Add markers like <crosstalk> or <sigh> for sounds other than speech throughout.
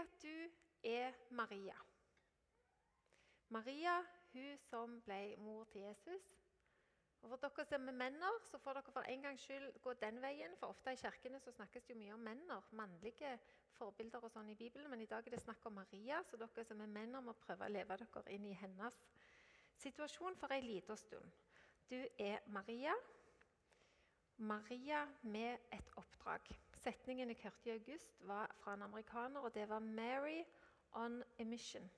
at du er Maria. Maria, hun som ble mor til Jesus. Og For dere som er menner, så får dere for en gangs skyld gå den veien. For ofte i kirkene så snakkes det jo mye om menner, mannlige forbilder og sånn i Bibelen. Men i dag er det snakk om Maria, så dere som er menner, må prøve å leve dere inn i hennes situasjon for en liten stund. Du er Maria. Maria med et oppdrag. Setningen jeg hørte i august, var fra en amerikaner, og det var 'Mary on a mission'.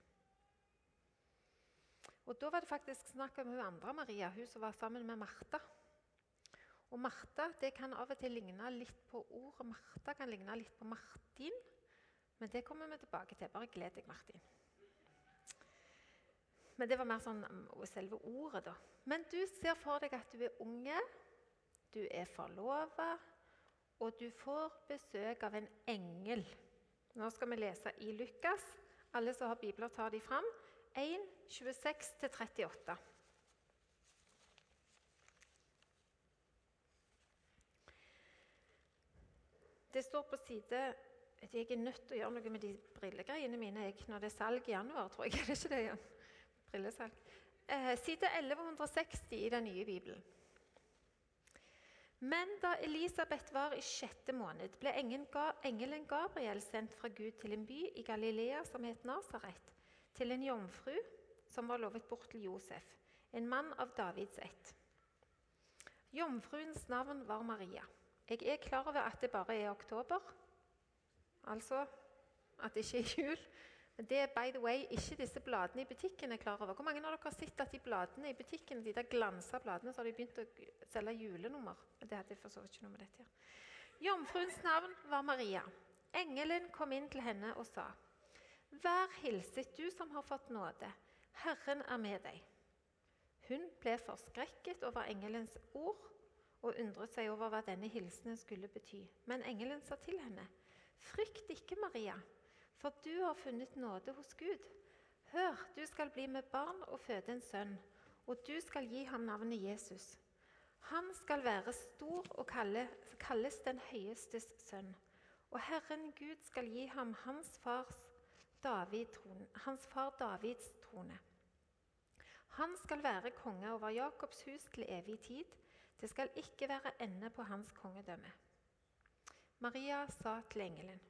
Da var det faktisk snakk om hun andre Maria, hun som var sammen med Martha. Og Martha det kan av og til ligne litt på ordet Martha kan ligne litt på Martin. Men det kommer vi tilbake til. Bare gled deg, Martin. Men det var mer sånn um, selve ordet, da. Men du ser for deg at du er unge, du er forlova, og du får besøk av en engel. Nå skal vi lese i Lukas. Alle som har bibler, tar de fram. 1, 26-38. Det står på side Jeg er nødt til å gjøre noe med de brillegreiene mine når det er salg i januar. tror jeg. <laughs> Er det ikke det? Brillesalg. Eh, side 1160 i den nye bibelen. Men da Elisabeth var i sjette måned, ble engelen Gabriel sendt fra Gud til en by i Galilea som het Nasaret, til en jomfru som var lovet bort til Josef, en mann av Davids ett. Jomfruens navn var Maria. Jeg er klar over at det bare er oktober, altså at det ikke er jul. Det er by the way ikke disse bladene i butikken er klar over. Hvor mange av dere har sett at de bladene i butikken, de der glansa bladene, så har de begynt å selge julenummer? Det hadde for så vidt ikke noe med dette å gjøre. Jomfruens navn var Maria. Engelen kom inn til henne og sa, Vær hilset, du som har fått nåde. Herren er med deg. Hun ble forskrekket over engelens ord og undret seg over hva denne hilsenen skulle bety. Men engelen sa til henne, Frykt ikke, Maria, for du har funnet nåde hos Gud. Hør, du skal bli med barn og føde en sønn, og du skal gi ham navnet Jesus. Han skal være stor og kalles den høyestes sønn. Og Herren Gud skal gi ham hans, David, hans far Davids trone. Han skal være konge over Jakobs hus til evig tid. Det skal ikke være ende på hans kongedømme. Maria sa til engelen,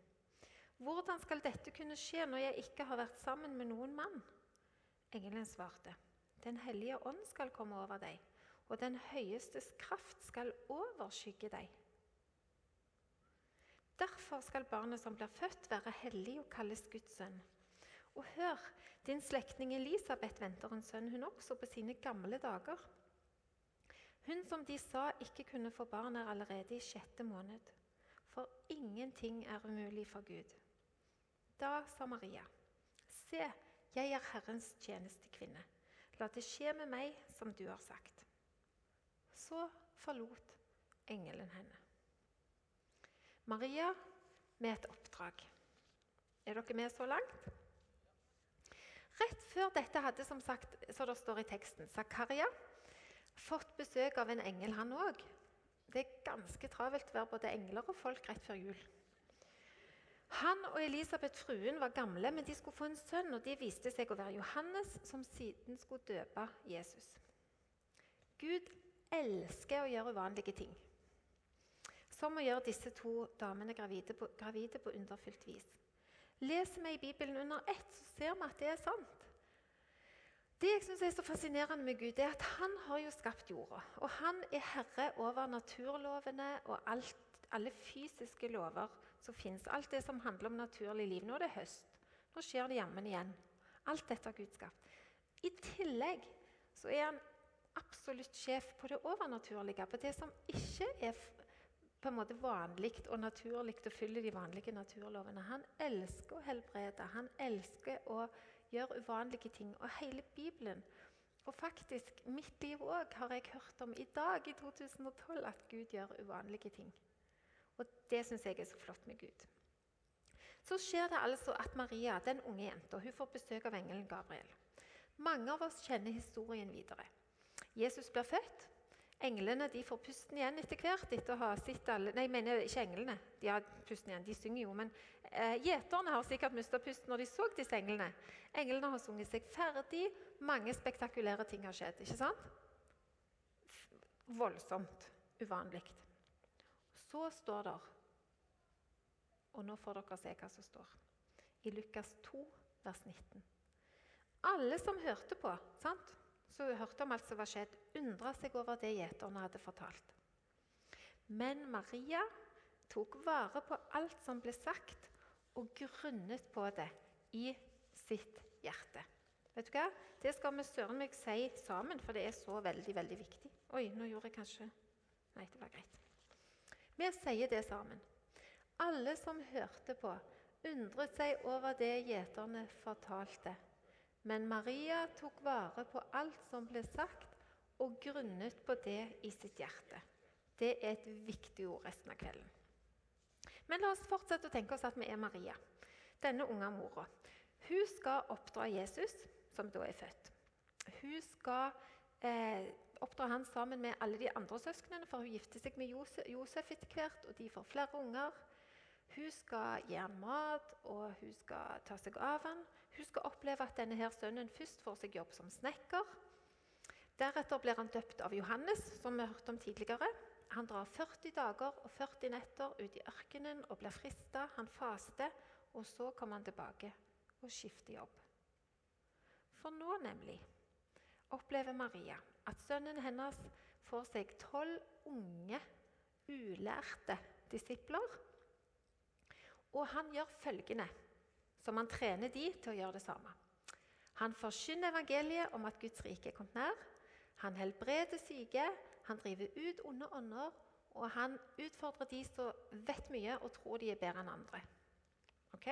'Hvordan skal dette kunne skje når jeg ikke har vært sammen med noen mann?' Engelen svarte, 'Den hellige ånd skal komme over deg, og den høyestes kraft skal overskygge deg.' Derfor skal barnet som blir født, være hellig og kalles Guds sønn. Og hør, din slektning Elisabeth venter en sønn, hun også, på sine gamle dager. Hun som de sa ikke kunne få barn, er allerede i sjette måned for ingenting er umulig for Gud. Da sa Maria, Se, jeg er Herrens tjenestekvinne. La det skje med meg som du har sagt. Så forlot engelen henne. Maria med et oppdrag. Er dere med så langt? Rett før dette hadde, som sagt, så det står i teksten, Zakaria fått besøk av en engel, han òg. Det er ganske travelt å være både engler og folk rett før jul. Han og Elisabeth fruen var gamle, men de skulle få en sønn, og det viste seg å være Johannes, som siden skulle døpe Jesus. Gud elsker å gjøre uvanlige ting, som å gjøre disse to damene gravide på, gravide på underfylt vis. Leser vi i Bibelen under ett, så ser vi at det er sant. Det jeg synes er så fascinerende med Gud, er at han har jo skapt jorda. Og han er herre over naturlovene og alt, alle fysiske lover som fins. Alt det som handler om naturlig liv. Nå er det høst. Nå skjer det jammen igjen. Alt dette har Gud skapt. I tillegg så er han absolutt sjef på det overnaturlige, på det som ikke er på en måte vanlig og naturlig å fylle de vanlige naturlovene. Han elsker å helbrede. Han elsker å gjøre uvanlige ting. Og hele Bibelen, og faktisk mitt liv òg, har jeg hørt om i dag, i 2012, at Gud gjør uvanlige ting. Og det syns jeg er så flott med Gud. Så skjer det altså at Maria, den unge jenta, hun får besøk av engelen Gabriel. Mange av oss kjenner historien videre. Jesus blir født. Englene de får pusten igjen etter hvert. etter å ha sett alle, nei, jeg ikke englene. De har pusten igjen, de synger jo. Men eh, gjeterne har sikkert mista pusten når de så disse englene. Englene har sunget seg ferdig. Mange spektakulære ting har skjedd. ikke sant? Voldsomt uvanlig. Så står det Og nå får dere se hva som står. I Lukas 2, vers 19. Alle som hørte på, sant? så hørte om alt som var skjedd, undra seg over det gjeterne hadde fortalt. Men Maria tok vare på alt som ble sagt, og grunnet på det i sitt hjerte. Vet du hva? Det skal vi søren meg si sammen, for det er så veldig veldig viktig. Oi, nå gjorde jeg kanskje Nei, det var greit. Vi sier det sammen. Alle som hørte på, undret seg over det gjeterne fortalte. Men Maria tok vare på alt som ble sagt, og grunnet på det i sitt hjerte. Det er et viktig ord resten av kvelden. Men la oss fortsette å tenke oss at vi er Maria, denne unge mora. Hun skal oppdra Jesus, som da er født. Hun skal eh, oppdra han sammen med alle de andre søsknene, for hun gifter seg med Josef etter hvert, og de får flere unger. Hun skal gi ham mat, og hun skal ta seg av ham. Hun skal oppleve at denne her sønnen først får seg jobb som snekker. Deretter blir han døpt av Johannes, som vi har hørt om tidligere. Han drar 40 dager og 40 netter ut i ørkenen og blir frista. Han faster, og så kommer han tilbake og skifter jobb. For nå, nemlig, opplever Maria at sønnen hennes får seg tolv unge, ulærte disipler. Og han gjør følgende som han trener de til å gjøre det samme. Han forkynner evangeliet om at Guds rike er kommet nær. Han helbreder syke, han driver ut onde ånder, og han utfordrer de som vet mye og tror de er bedre enn andre. Ok?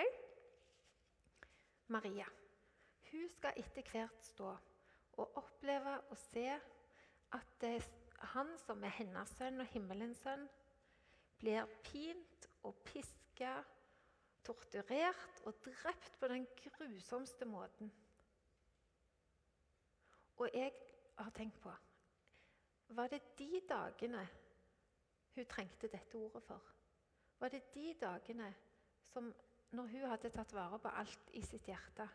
Maria hun skal etter hvert stå og oppleve og se at han som er hennes sønn og himmelens sønn, blir pint og piska torturert og drept på den grusomste måten. Og jeg har tenkt på Var det de dagene hun trengte dette ordet for? Var det de dagene som, når hun hadde tatt vare på alt i sitt hjerte,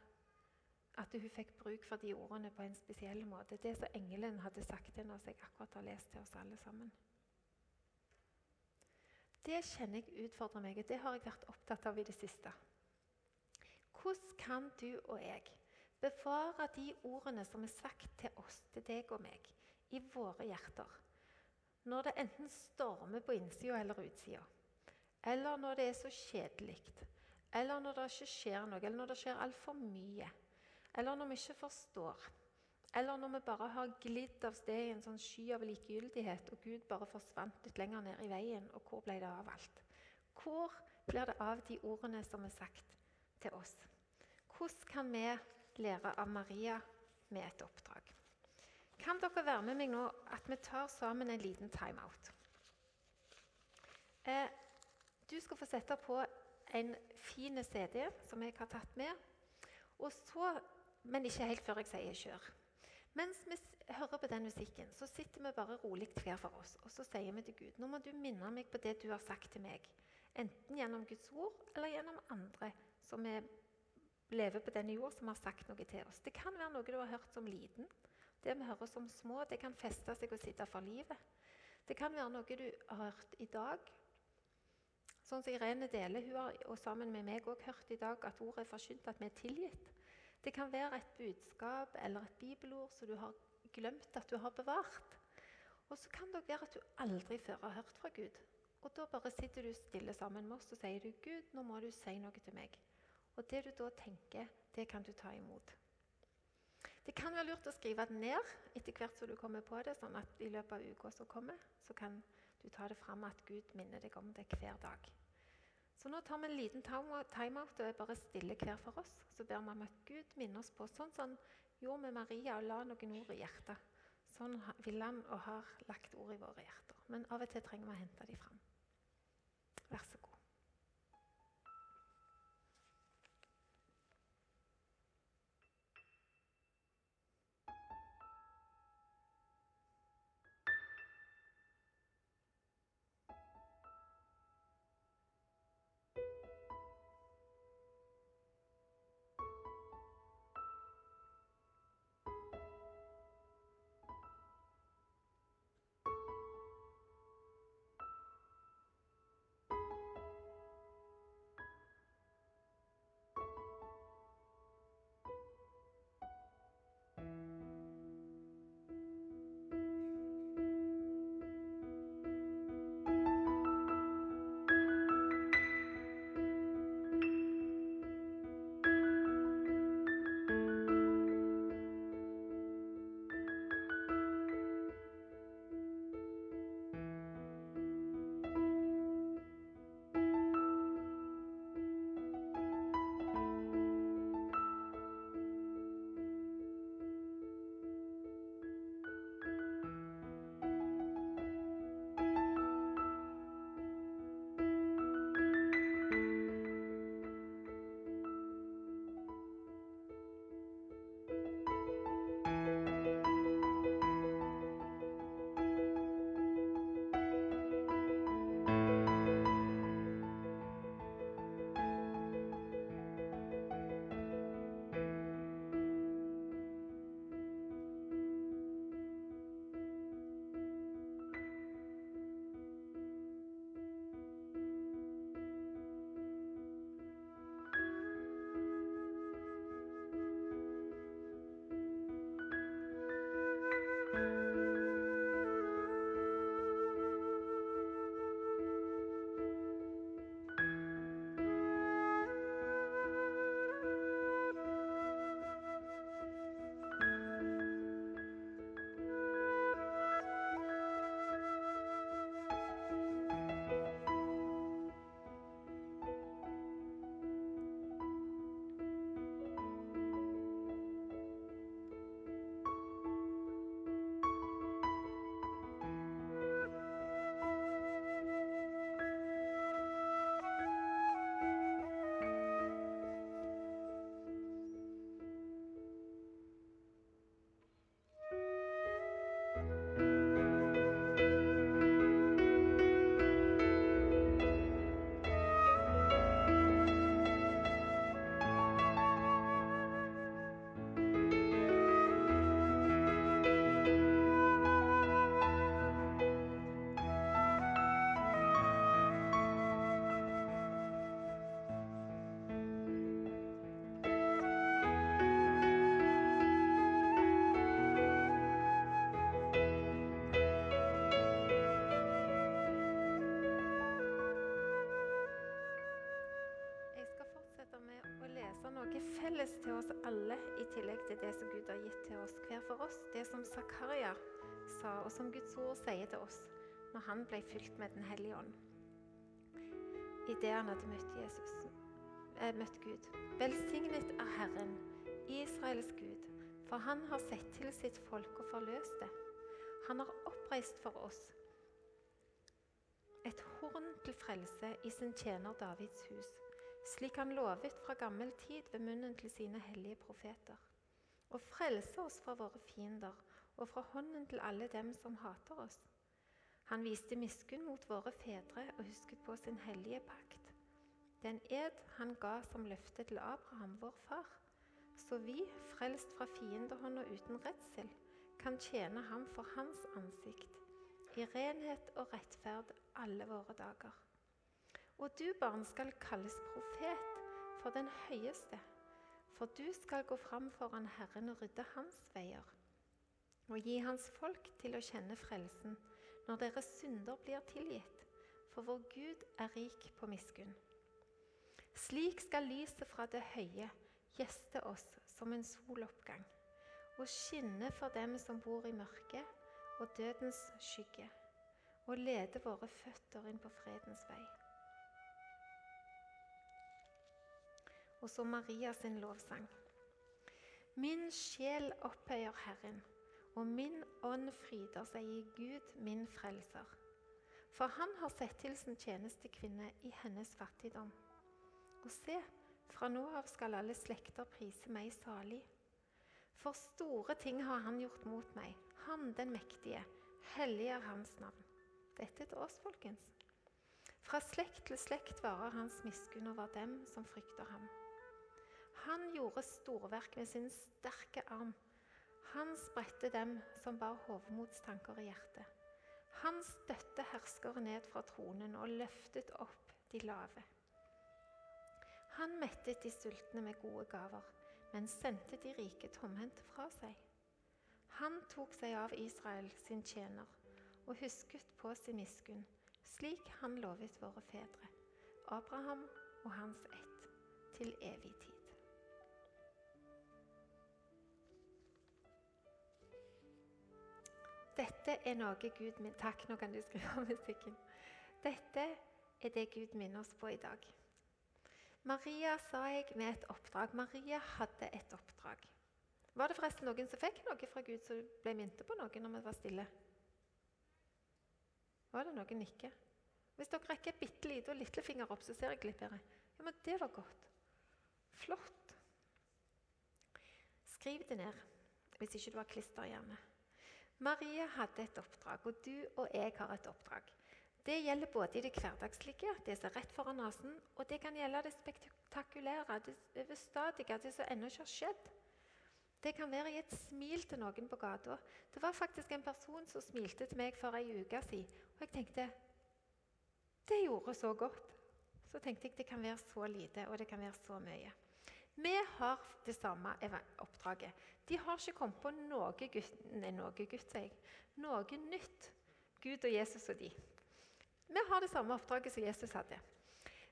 at hun fikk bruk for de ordene på en spesiell måte? Det som engelen hadde sagt til henne, som jeg akkurat har lest til oss alle sammen. Det kjenner jeg utfordrer meg, og det har jeg vært opptatt av i det siste. Hvordan kan du og jeg bevare de ordene som er sagt til oss, til deg og meg, i våre hjerter? Når det enten stormer på innsida eller utsida, eller når det er så kjedelig, eller når det ikke skjer noe, eller når det skjer altfor mye, eller når vi ikke forstår. Eller når vi bare har glidd av sted i en sånn sky av likegyldighet, og Gud bare forsvant litt lenger ned i veien, og hvor ble det av alt? Hvor blir det av de ordene som er sagt til oss? Hvordan kan vi lære av Maria med et oppdrag? Kan dere være med meg nå at vi tar sammen en liten timeout? Eh, du skal få sette på en fin CD som jeg har tatt med. Og så, men ikke helt før jeg sier 'kjør'. Mens vi hører på den musikken, så sitter vi bare rolig hver for oss og så sier vi til Gud nå må du minne meg på det du har sagt til meg. Enten gjennom Guds ord eller gjennom andre som er, lever på denne jord, som har sagt noe til oss. Det kan være noe du har hørt som liten. Det vi hører som små, det kan feste seg og sitte for livet. Det kan være noe du har hørt i dag. Sånn som Irene deler, hun har og sammen med meg også hørt i dag at ordet er forkynt, at vi er tilgitt. Det kan være et budskap eller et bibelord som du har glemt at du har bevart. Og så kan det være at du aldri før har hørt fra Gud. Og Da bare sitter du stille sammen med oss og sier du, 'Gud, nå må du si noe til meg.' Og det du da tenker, det kan du ta imot. Det kan være lurt å skrive det ned etter hvert som du kommer på det, sånn at i løpet av uka som kommer, så kan du ta det fram at Gud minner deg om det hver dag. Så nå tar vi en liten timeout og er bare stille hver for oss. Så ber vi om at Gud minner oss på sånn som han gjorde med Maria og la noen ord i hjertet. Sånn vil han og har lagt ord i våre hjerter. Men av og til trenger vi å hente dem fram. Vær så god. Felles til oss alle, i tillegg til det som Gud har gitt til oss hver for oss. Det som Zakaria sa, og som Guds ord sier til oss når han ble fylt med Den hellige ånd. Idet han hadde møtt Jesus, eh, møtt Gud. Velsignet er Herren, Israels Gud, for han har sett til sitt folk og forløst det. Han har oppreist for oss et horn til frelse i sin tjener Davids hus, slik han lovet fra gammel tid ved munnen til sine hellige profeter. Og frelse oss fra våre fiender og fra hånden til alle dem som hater oss. Han viste miskunn mot våre fedre og husket på sin hellige pakt. Den ed han ga som løfte til Abraham, vår far, så vi, frelst fra fiendehånda uten redsel, kan tjene ham for hans ansikt, i renhet og rettferd alle våre dager. Og du, barn, skal kalles profet for den høyeste, for du skal gå fram foran Herren og rydde hans veier, og gi hans folk til å kjenne frelsen når deres synder blir tilgitt, for vår Gud er rik på miskunn. Slik skal lyset fra det høye gjeste oss som en soloppgang og skinne for dem som bor i mørket og dødens skygge, og lede våre føtter inn på fredens vei. Og så Maria sin lovsang. Min sjel opphøyer Herren, og min ånd fryder seg i Gud, min frelser. For han har sett til sin tjenestekvinne i hennes fattigdom. Og se, fra nå av skal alle slekter prise meg salig. For store ting har han gjort mot meg, han den mektige. Hellig er hans navn. Dette til oss, folkens. Fra slekt til slekt varer hans miskunn over dem som frykter ham. Han gjorde storverk med sin sterke arm. Han spredte dem som bar hovmodstanker i hjertet. Han støtte herskere ned fra tronen og løftet opp de lave. Han mettet de sultne med gode gaver, men sendte de rike tomhendte fra seg. Han tok seg av Israel, sin tjener, og husket på sin miskunn, slik han lovet våre fedre, Abraham og hans ett, til evig tid. Dette er noe Gud min Takk, nå kan du skru av musikken. Dette er det Gud minner oss på i dag. Maria sa jeg med et oppdrag. Maria hadde et oppdrag. Var det forresten noen som fikk noe fra Gud som ble minte på noe når vi var stille? Var det noen ikke? Hvis dere rekker bitte lite og lillefinger opp, så ser jeg litt bedre. Ja, men det var godt. Flott. Skriv det ned hvis ikke du har klisterhjerne. Maria hadde et oppdrag, og du og jeg har et oppdrag. Det gjelder både i det hverdagslige, det som er rett foran nesen, og det kan gjelde det spektakulære, det overstadige, det som ennå ikke har skjedd. Det kan være i et smil til noen på gata. Det var faktisk en person som smilte til meg for ei uke siden, og jeg tenkte Det gjorde så godt. Så tenkte jeg det kan være så lite, og det kan være så mye. Vi har det samme oppdraget. De har ikke kommet på noe, gutt, nei, noe, gutt, noe nytt, Gud og Jesus og de. Vi har det samme oppdraget som Jesus hadde.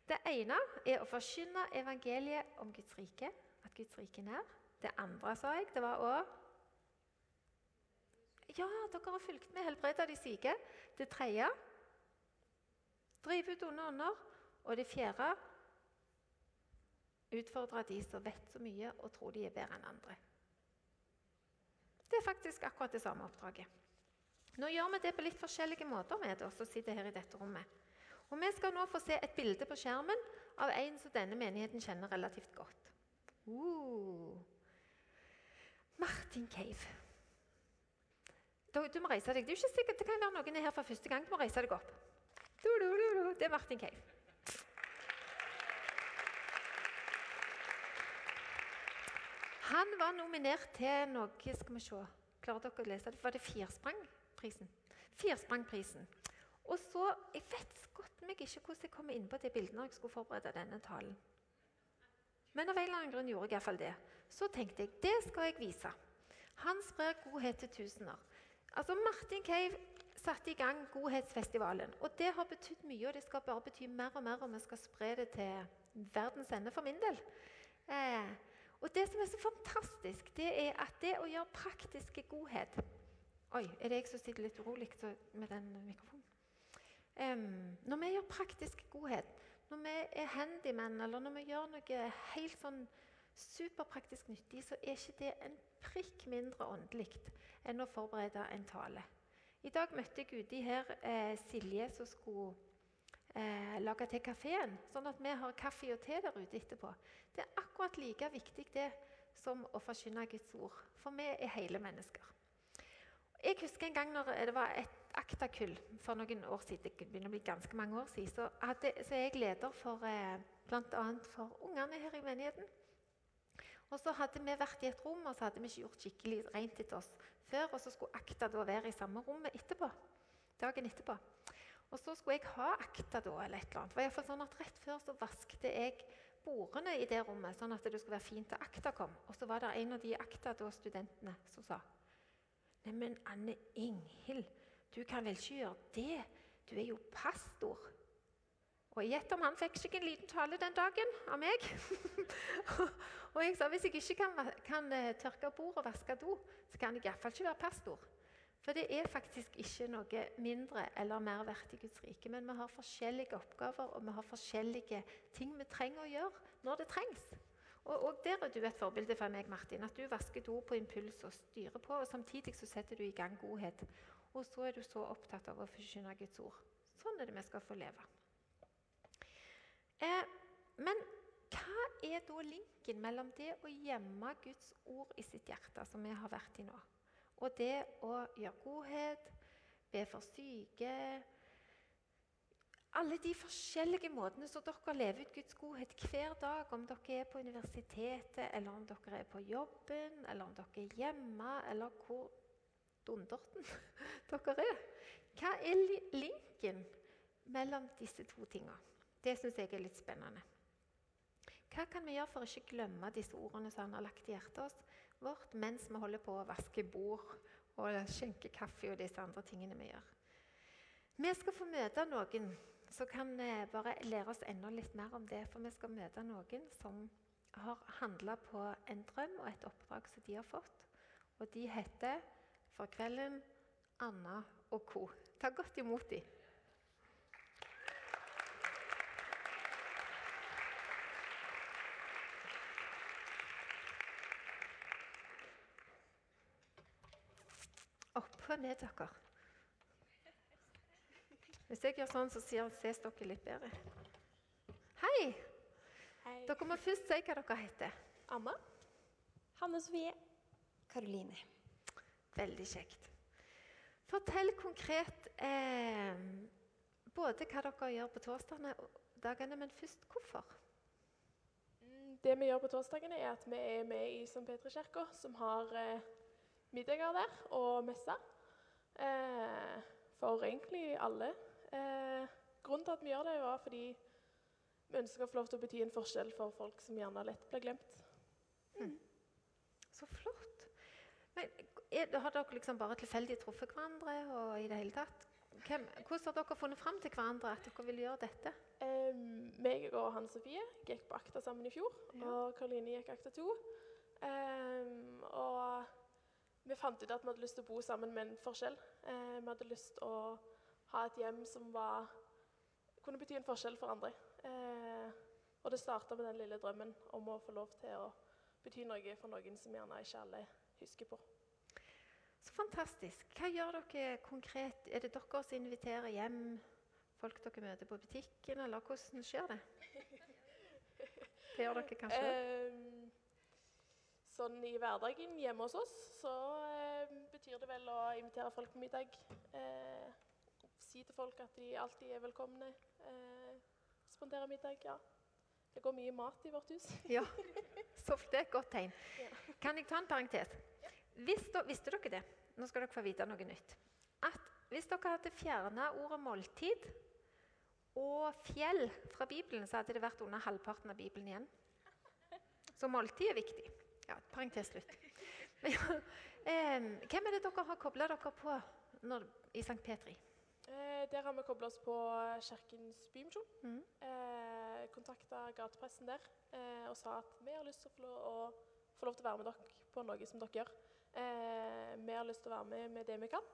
Det ene er å forkynne evangeliet om Guds rike, at Guds rike er nær. Det andre, sa jeg, det var å Ja, dere har fulgt med, helbrede de syke. Det tredje drive ut onde ånder. Og det fjerde utfordre de som vet så mye og tror de er bedre enn andre. Det er faktisk akkurat det samme oppdraget. Nå gjør vi det på litt forskjellige måter med oss som sitter her i dette rommet. Og Vi skal nå få se et bilde på skjermen av en som denne menigheten kjenner relativt godt. Uh. Martin Cave. Du, du, må reise deg. Det er jo ikke sikkert det kan være noen her for første gang. Du må reise deg opp. Du, du, det er Martin Cave. Han var nominert til noe Skal vi se Klarer dere å lese det? Var det Firsprangprisen? Firsprangprisen. Og så, Jeg vet godt meg ikke hvordan jeg kom inn på det bildet når jeg skulle forberede denne talen. Men av en eller annen grunn gjorde jeg iallfall det. Så tenkte jeg det skal jeg vise. Han sprer godhet til tusener. Altså, Martin Cave satte i gang Godhetsfestivalen. Og det har betydd mye, og det skal bare bety mer og mer om vi skal spre det til verdens ende for min del. Eh, og det som er så fantastisk, det er at det å gjøre praktiske godhet Oi, er det jeg som sitter litt urolig med den mikrofonen? Um, når vi gjør praktisk godhet, når vi er handyman, eller når vi gjør noe helt sånn superpraktisk nyttig, så er ikke det en prikk mindre åndelig enn å forberede en tale. I dag møtte jeg uti her eh, Silje som skulle eh, lage til kafeen, sånn at vi har kaffe og te der ute etterpå. Det er akkurat like viktig det som å forkynne Guds ord, for vi er hele mennesker. Jeg husker en gang når det var et aktakull for noen år siden, det begynner å bli ganske mange år siden, så, hadde, så er jeg leder for eh, bl.a. for ungene her i menigheten. Og så hadde vi vært i et rom og så hadde vi ikke gjort skikkelig rent etter oss før. Og så skulle Akta da være i samme rommet etterpå, dagen etterpå. Og så skulle jeg ha Akta da, eller et eller annet. Det var sånn at Rett før så vaskte jeg bordene i det rommet, sånn at det skulle være fint da Akta kom. Og så var det en av de akta da studentene som sa Neimen, Anne Inghild, du kan vel ikke gjøre det? Du er jo pastor. Og gjett om han fikk seg en liten tale den dagen av meg. <laughs> og jeg sa hvis jeg ikke kan, kan eh, tørke bord og vaske do, så kan jeg iallfall ikke være pastor. For det er faktisk ikke noe mindre eller mer verdt i Guds rike. Men vi har forskjellige oppgaver og vi har forskjellige ting vi trenger å gjøre når det trengs. Og, og Der er du et forbilde for meg, Martin. At du vasker do på impuls og styrer på. og Samtidig så setter du i gang godhet. Og så er du så opptatt av å forkynne Guds ord. Sånn er det vi skal få leve. Eh, men hva er da linken mellom det å gjemme Guds ord i sitt hjerte, som vi har vært i nå, og det å gjøre godhet, be for syke Alle de forskjellige måtene som dere lever ut Guds godhet hver dag, om dere er på universitetet, eller om dere er på jobben, eller om dere er hjemme, eller hvor dunderten <laughs> dere er. Hva er linken mellom disse to tingene? Det syns jeg er litt spennende. Hva kan vi gjøre for å ikke glemme disse ordene som han har lagt i hjertet vårt mens vi holder på å vaske bord og skjenke kaffe og disse andre tingene vi gjør? Vi skal få møte noen som kan bare lære oss enda litt mer om det. For vi skal møte noen som har handla på en drøm og et oppdrag som de har fått. Og de heter for kvelden Anna og co. Ta godt imot dem. Oppå med dere. Hvis jeg gjør sånn, så ses dere litt bedre. Hei. Hei. Dere må først si hva dere heter. Anna. Hanne Sofie. Karoline. Veldig kjekt. Fortell konkret eh, både hva dere gjør på torsdagene, men først hvorfor. Mm, det vi gjør på torsdagene, er at vi er med i St. Petri-kirka, som har eh, middager der og messer. Eh, for egentlig alle. Eh, grunnen til at vi gjør det, var fordi vi ønsker å få lov til å bety en forskjell for folk som gjerne lett blir glemt. Mm. Så flott. Men er, Har dere liksom bare tilfeldig truffet hverandre? og i det hele tatt? Hvem, hvordan har dere funnet fram til hverandre at dere vil gjøre dette? Eh, meg og Hanne Sofie gikk på Akta sammen i fjor, Ja. og Karoline gikk Akta to. Eh, og vi fant ut at vi hadde lyst til å bo sammen med en forskjell. Eh, vi hadde lyst til å ha et hjem som var, kunne bety en forskjell for andre. Eh, og det starta med den lille drømmen om å få lov til å bety noe for noen som gjerne ikke alle husker på. Så fantastisk. Hva gjør dere konkret? Er det dere som inviterer hjem folk dere møter på butikken, eller hvordan skjer det? <laughs> Det gjør dere kanskje? Eh, sånn i hverdagen hjemme hos oss så eh, betyr det vel å invitere folk på middag. Eh, si til folk at de alltid er velkomne. Eh, spandere middag, ja. Det går mye mat i vårt hus. <laughs> Ja, så det er et godt tegn. Ja. Kan jeg ta en parentes? Ja. Visste, visste dere det? Nå skal dere få vite noe nytt. At hvis dere hadde fjerna ordet måltid og fjell fra Bibelen, så hadde det vært under halvparten av Bibelen igjen. Så måltid er viktig. Ja, parentes slutt. <laughs> Hvem er det dere har kobla dere på når, i St. Petri? Eh, der har vi kobla oss på Kirkens Bymisjon. Mm. Eh, Kontakta gatepressen der eh, og sa at vi har lyst til å få lov, å få lov til å være med dere på noe som dere gjør. Eh, vi har lyst til å være med med det vi kan.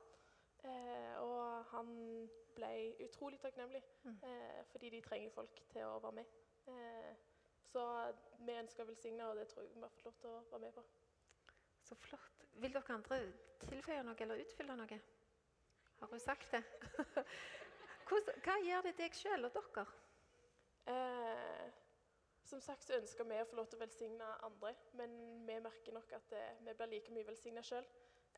Eh, og han ble utrolig takknemlig, Mm. eh, fordi de trenger folk til å være med. Eh, vi ønsker å velsigne, og det tror jeg vi har fått lov til å være med på. Så flott. Vil dere andre tilføye noe eller utfylle noe? Har hun sagt det? <laughs> Hva gjør det deg sjøl og dere? Eh, som sagt så ønsker vi å få lov til å velsigne andre, men vi merker nok at det, vi blir like mye velsigna sjøl.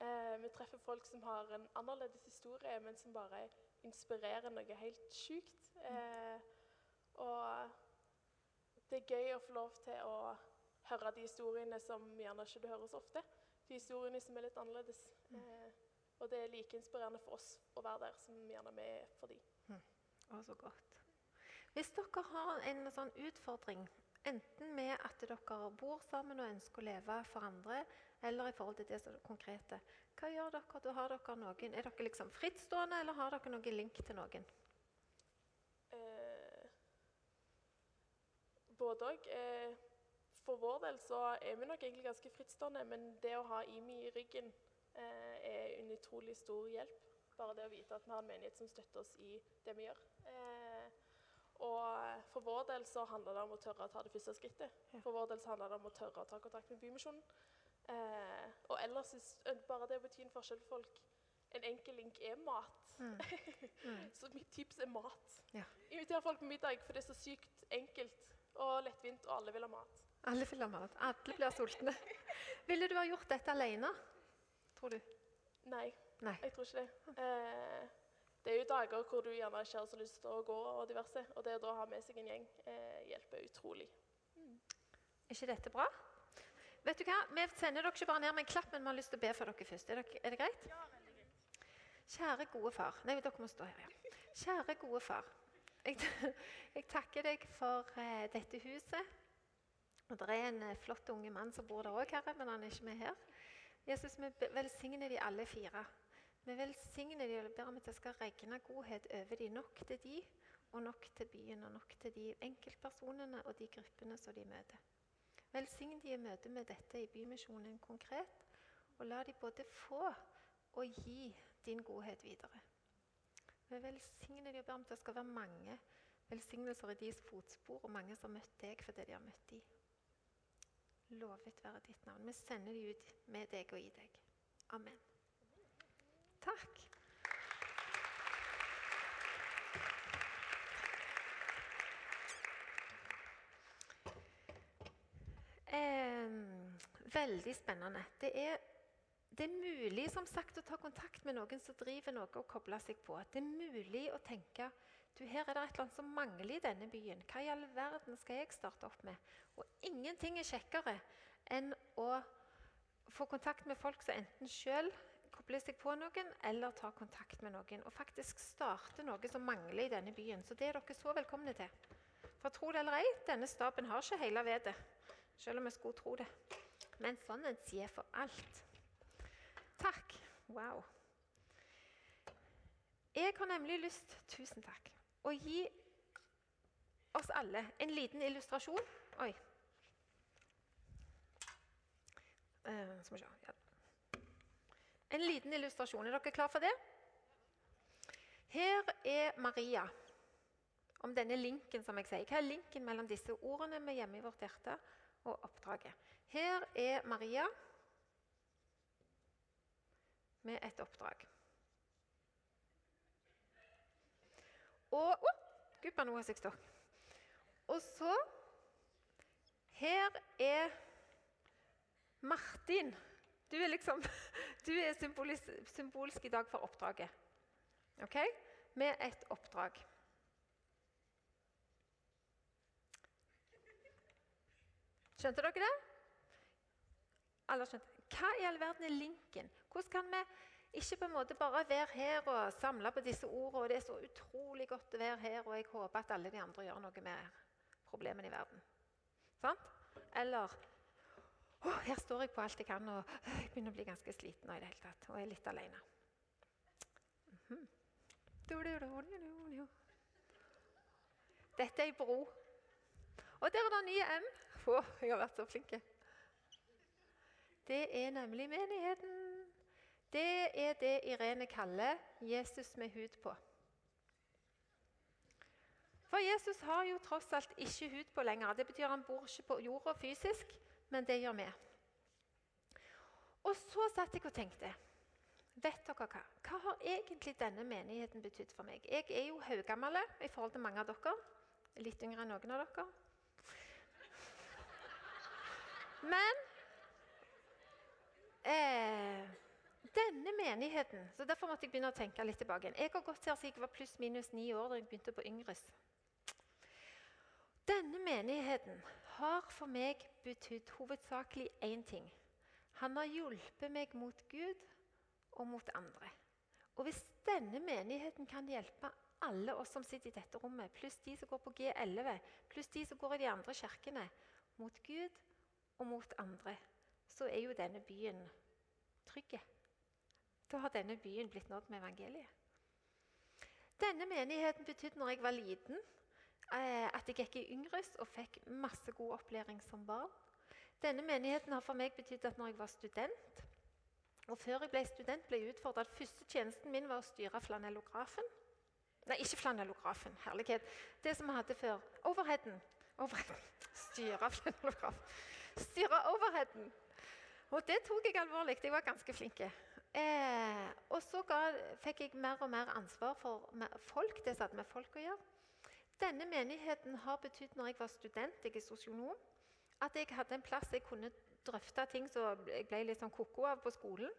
Eh, vi treffer folk som har en annerledes historie, men som bare inspirerer noe helt sjukt. Eh, og det er gøy å få lov til å høre de historiene som gjerne ikke du hører så ofte. De historiene som er litt annerledes. Eh, og det er like inspirerende for oss å være der som gjerne vi er for dem. Å, så godt. Hvis dere har en sånn utfordring, enten med at dere bor sammen og ønsker å leve for andre, eller i forhold til det som er konkrete, hva gjør dere? Da har dere noen, er dere liksom frittstående, eller har dere noen link til noen? Både òg. Eh, for vår del så er vi nok egentlig ganske frittstående, men det å ha Imi i ryggen eh, er en utrolig stor hjelp. Bare det å vite at vi har en menighet som støtter oss i det vi gjør. Eh, og for vår del så handler det om å tørre å ta det første skrittet. For vår del så handler det om å tørre å ta kontakt med Bymisjonen. Eh, og ellers bare det å bety en forskjell for folk. En enkel link er mat. Mm. <laughs> Mm. Så mitt tips er mat. Ja. Inviter folk på middag, for det er så sykt enkelt og lettvint, og alle vil ha mat. Alle vil ha mat. Alle blir sultne. <laughs> Ville du ha gjort dette alene, tror du? Nei, Nei. jeg tror ikke det. Eh, det er jo dager hvor du gjerne ikke har så lyst til å gå og diverse, og det å da ha med seg en gjeng eh, hjelper utrolig. Er ikke dette bra? Vet du hva? Vi sender dere ikke bare ned med en klapp, men vi har lyst til å be for dere først. Er, dere, er det greit? Kjære gode far Nei, dere må stå her, ja. Kjære gode far. <laughs> Jeg, takker deg for eh, dette huset. Og Det er en eh, flott unge mann som bor der òg, Herre, men han er ikke med her. Jesus, vi velsigner de alle fire. Vi velsigner de og ber om at det skal regne godhet over de nok til de, og nok til byen, og nok til de enkeltpersonene og de gruppene som de møter. Velsign de i møte med dette i Bymisjonen konkret, og la de både få og gi din godhet videre. Vi velsigner de og ber om at det skal være mange velsignelser i deres fotspor, og mange som har møtt deg for det de har møtt de. Lovet være ditt navn. Vi sender de ut med deg og i deg. Amen. Takk. Eh, veldig spennende. Det er, det er mulig som sagt, å ta kontakt med noen som driver noe og koble seg på. Det er mulig å tenke du, her er det et eller annet som mangler i denne byen. Hva i all verden skal jeg starte opp med? Og ingenting er kjekkere enn å få kontakt med folk som enten sjøl kobler seg på noen, eller tar kontakt med noen. Og faktisk starte noe som mangler i denne byen. Så det er dere så velkomne til. For tro det eller ei, denne staben har ikke hele vedet. Selv om vi skulle tro det. Men sånn en sier for alt. Takk. Wow. Jeg har nemlig lyst Tusen takk. Å gi oss alle en liten illustrasjon. Oi. Eh, skal vi se. En liten illustrasjon. Er dere klar for det? Her er Maria. Om denne linken, som jeg sier. Hva er linken mellom disse ordene med 'hjemme i vårt hjerte' og oppdraget? Her er Maria med et oppdrag. Og Å! Guppa, nå har jeg stokk. Og så Her er Martin. Du er liksom <laughs> Du er symbolis, symbolsk i dag for oppdraget. OK? Med et oppdrag. Skjønte dere det? Alle skjønte. Hva i all verden er linken? Hvordan kan vi ikke på en måte bare være her og samle på disse ordene? og Det er så utrolig godt å være her, og jeg håper at alle de andre gjør noe med problemene i verden. Sant? Eller «Å, her står jeg på alt jeg kan, og jeg begynner å bli ganske sliten nå i det hele tatt, og er litt alene. Mhm. Dette er ei bro. Og der er det nye M. Å, jeg har vært så flink. Det er nemlig menigheten. Det er det Irene kaller Jesus med hud på. For Jesus har jo tross alt ikke hud på lenger. Det betyr han bor ikke på jorda fysisk, men det gjør vi. Og så satt jeg og tenkte Vet dere hva? Hva har egentlig denne menigheten betydd for meg? Jeg er jo haugammel i forhold til mange av dere. Litt yngre enn noen av dere. Men eh, denne menigheten så Derfor måtte jeg begynne å tenke litt tilbake. Jeg har gått her siden jeg var pluss-minus ni år da jeg begynte på Yngres. Denne menigheten har for meg betydd hovedsakelig én ting. Han har hjulpet meg mot Gud og mot andre. Og hvis denne menigheten kan hjelpe alle oss som sitter i dette rommet, pluss de som går på G11, pluss de som går i de andre kirkene, mot Gud og mot andre, så er jo denne byen trygg. Da har denne byen blitt nådd med evangeliet. Denne menigheten betydde når jeg var liten, eh, at jeg gikk i Yngres og fikk masse god opplæring som barn. Denne menigheten har for meg betydd at når jeg var student, og før jeg ble student, ble jeg utfordra at første tjenesten min var å styre flanellografen. Nei, ikke flanellografen. Herlighet. Det som vi hadde før. Overheaden. overheaden. Styre flanellografen. Styre overheaden. Og det tok jeg alvorlig. Jeg var ganske flink. Eh, og så ga, fikk jeg mer og mer ansvar for folk. Det som hadde med folk å gjøre. Denne menigheten har betydd når jeg var student, jeg er sosionom, at jeg hadde en plass jeg kunne drøfte ting som jeg ble litt sånn koko av på skolen.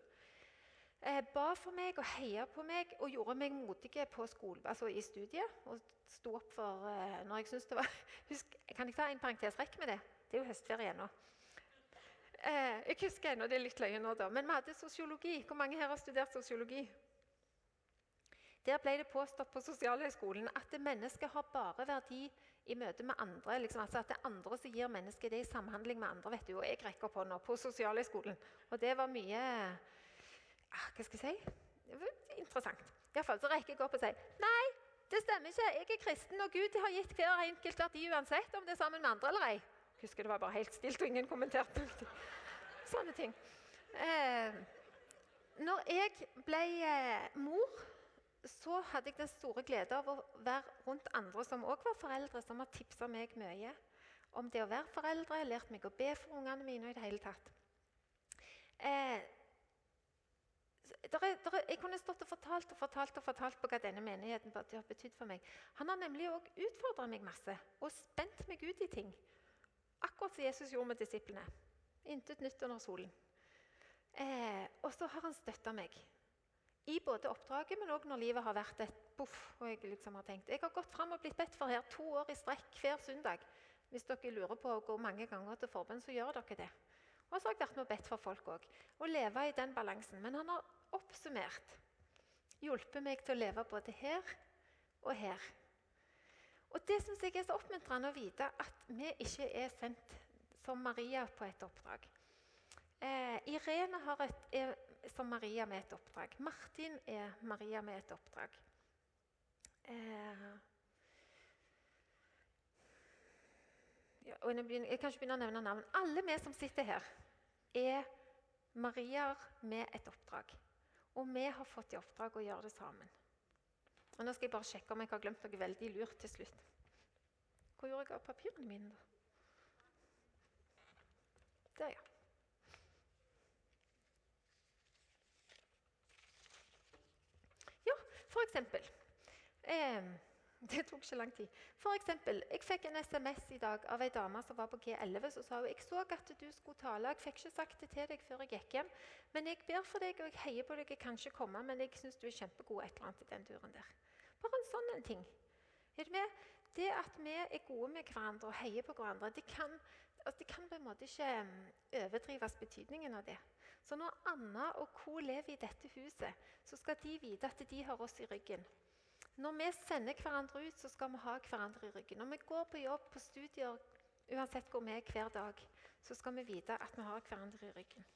Eh, ba for meg og heia på meg og gjorde meg modig altså i studiet. Og sto opp for eh, når jeg syntes det var <laughs> husk, Kan jeg ta en parentes? Rekk med det. Det er jo høstferie ennå. Eh, jeg husker ennå, det er litt løye nå, da. Men vi hadde sosiologi. Hvor mange her har studert sosiologi? Der ble det påstått på Sosialhøgskolen at mennesket har bare verdi i møte med andre. Liksom, altså at det er andre som gir mennesket det i samhandling med andre. vet du, Og jeg rekker opp hånda på Sosialhøgskolen. Og det var mye ah, Hva skal jeg si? Interessant. Iallfall så rekker jeg opp og sier nei, det stemmer ikke. Jeg er kristen, og Gud har gitt hver enkelt verdi uansett om det er sammen med andre eller ei. Husker det var bare helt stilt, og ingen kommenterte. Sånne ting. Eh, når jeg ble eh, mor så hadde jeg den store glede av å være rundt andre som òg var foreldre, som har tipsa meg mye om det å være foreldre, lært meg å be for ungene mine i det hele tatt. Eh, der er, der er, jeg kunne stått og fortalt og fortalt og fortalt på hva denne menigheten har betydd for meg. Han har nemlig òg utfordra meg masse og spent meg ut i ting. Akkurat som Jesus gjorde med disiplene. Intet nytt under solen. Eh, og så har han støtta meg. I både oppdraget, men òg når livet har vært et boff. og Jeg liksom har tenkt, jeg har gått fram og blitt bedt for her to år i strekk hver søndag. Hvis dere lurer på å gå mange ganger til forbønn, så gjør dere det. Og så har jeg vært med og bedt for folk òg. Å leve i den balansen. Men han har oppsummert hjulpet meg til å leve både her og her. Og det syns jeg er så oppmuntrende å vite at vi ikke er sendt som Maria på et oppdrag. Eh, Irene et, er som Maria med et oppdrag. Martin er Maria med et oppdrag. Eh, ja, jeg, kan ikke begynne å nevne navn. Alle vi som sitter her, er Mariaer med et oppdrag. Og vi har fått i oppdrag å gjøre det sammen. Og Nå skal jeg bare sjekke om jeg har glemt noe veldig lurt til slutt. Hvor gjorde jeg av papirene mine? da? Der, ja. Ja, For eksempel, eh, <laughs> det tok ikke lang tid. For eksempel, Jeg fikk en SMS i dag av ei dame som var på G11. som sa hun, jeg så at du skulle tale. Jeg fikk ikke sagt det til deg før jeg gikk hjem. Men jeg ber for deg, og jeg heier på deg. Jeg kan ikke komme, men jeg syns du er kjempegod et eller annet i den turen der. Bare en sånn ting. Det at vi er gode med hverandre og heier på hverandre, det kan, det kan på en måte ikke mm, overdrives betydningen av det. Så når Anna og co. lever i dette huset, så skal de vite at de har oss i ryggen. Når vi sender hverandre ut, så skal vi ha hverandre i ryggen. Når vi går på jobb, på studier, uansett hvor vi er hver dag, så skal vi vite at vi har hverandre i ryggen.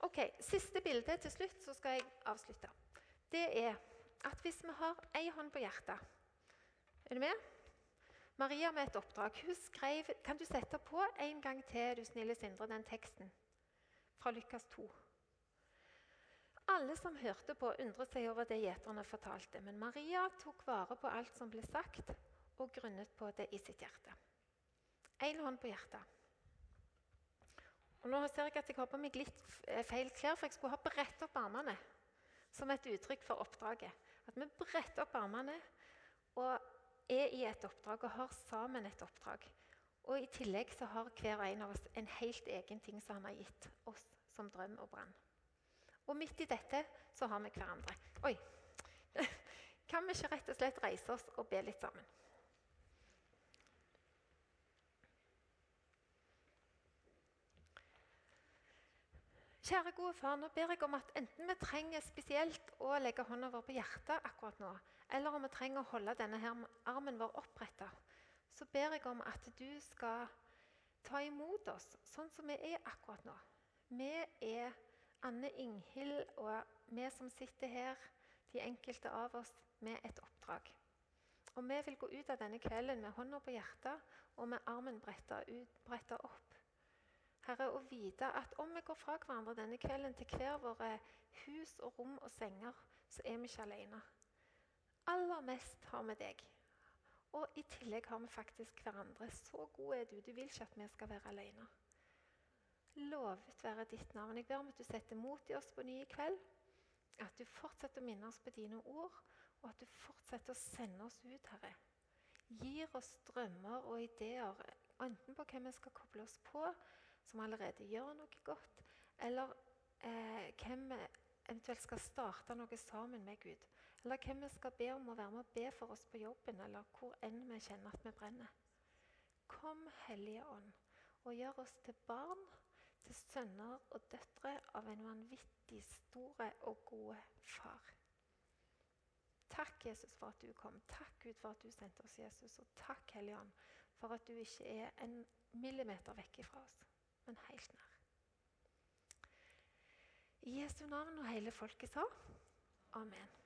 Ok, Siste bilde til slutt, så skal jeg avslutte. Det er at hvis vi har ei hånd på hjertet Er du med? Maria med et oppdrag. Hun skrev Kan du sette på en gang til, du snille Sindre, den teksten fra Lukas 2? Alle som hørte på, undret seg over det gjeterne fortalte. Men Maria tok vare på alt som ble sagt, og grunnet på det i sitt hjerte. Én hånd på hjertet. Og nå ser jeg at jeg har på meg litt feil klær, for jeg skulle ha bredt opp armene som et uttrykk for oppdraget. At vi bretter opp armene og er i et oppdrag og har sammen et oppdrag. Og I tillegg så har hver en av oss en helt egen ting som han har gitt oss som drøm og brann. Og midt i dette så har vi hverandre. Oi! <laughs> Kan vi ikke rett og slett reise oss og be litt sammen? Kjære gode far, nå ber jeg om at enten vi trenger spesielt å legge hånda vår på hjertet akkurat nå, eller om vi trenger å holde denne her armen vår oppretta, så ber jeg om at du skal ta imot oss sånn som vi er akkurat nå. Vi er Anne Inghild og vi som sitter her, de enkelte av oss, med et oppdrag. Og vi vil gå ut av denne kvelden med hånda på hjertet og med armen bretta, opp Herre, å vite at om vi går fra hverandre denne kvelden til hver våre hus og rom og senger, så er vi ikke alene. Aller mest har vi deg. Og i tillegg har vi faktisk hverandre. Så god er du. Du vil ikke at vi skal være alene. Lovet være ditt navn. Jeg ber om at du setter mot i oss på ny i kveld. At du fortsetter å minne oss på dine ord, og at du fortsetter å sende oss ut, Herre. Gir oss drømmer og ideer, enten på hvem vi skal koble oss på, som allerede gjør noe godt, eller eh, hvem vi eventuelt skal starte noe sammen med Gud. Eller hvem vi skal be om å være med og be for oss på jobben, eller hvor enn vi kjenner at vi brenner. Kom, Hellige Ånd, og gjør oss til barn, til sønner og døtre av en vanvittig store og gode far. Takk, Jesus, for at du kom. Takk, Gud, for at du sendte oss Jesus. Og takk, Hellige Ånd, for at du ikke er en millimeter vekk ifra oss men helt nær. I Jesu navn og hele folket sa amen.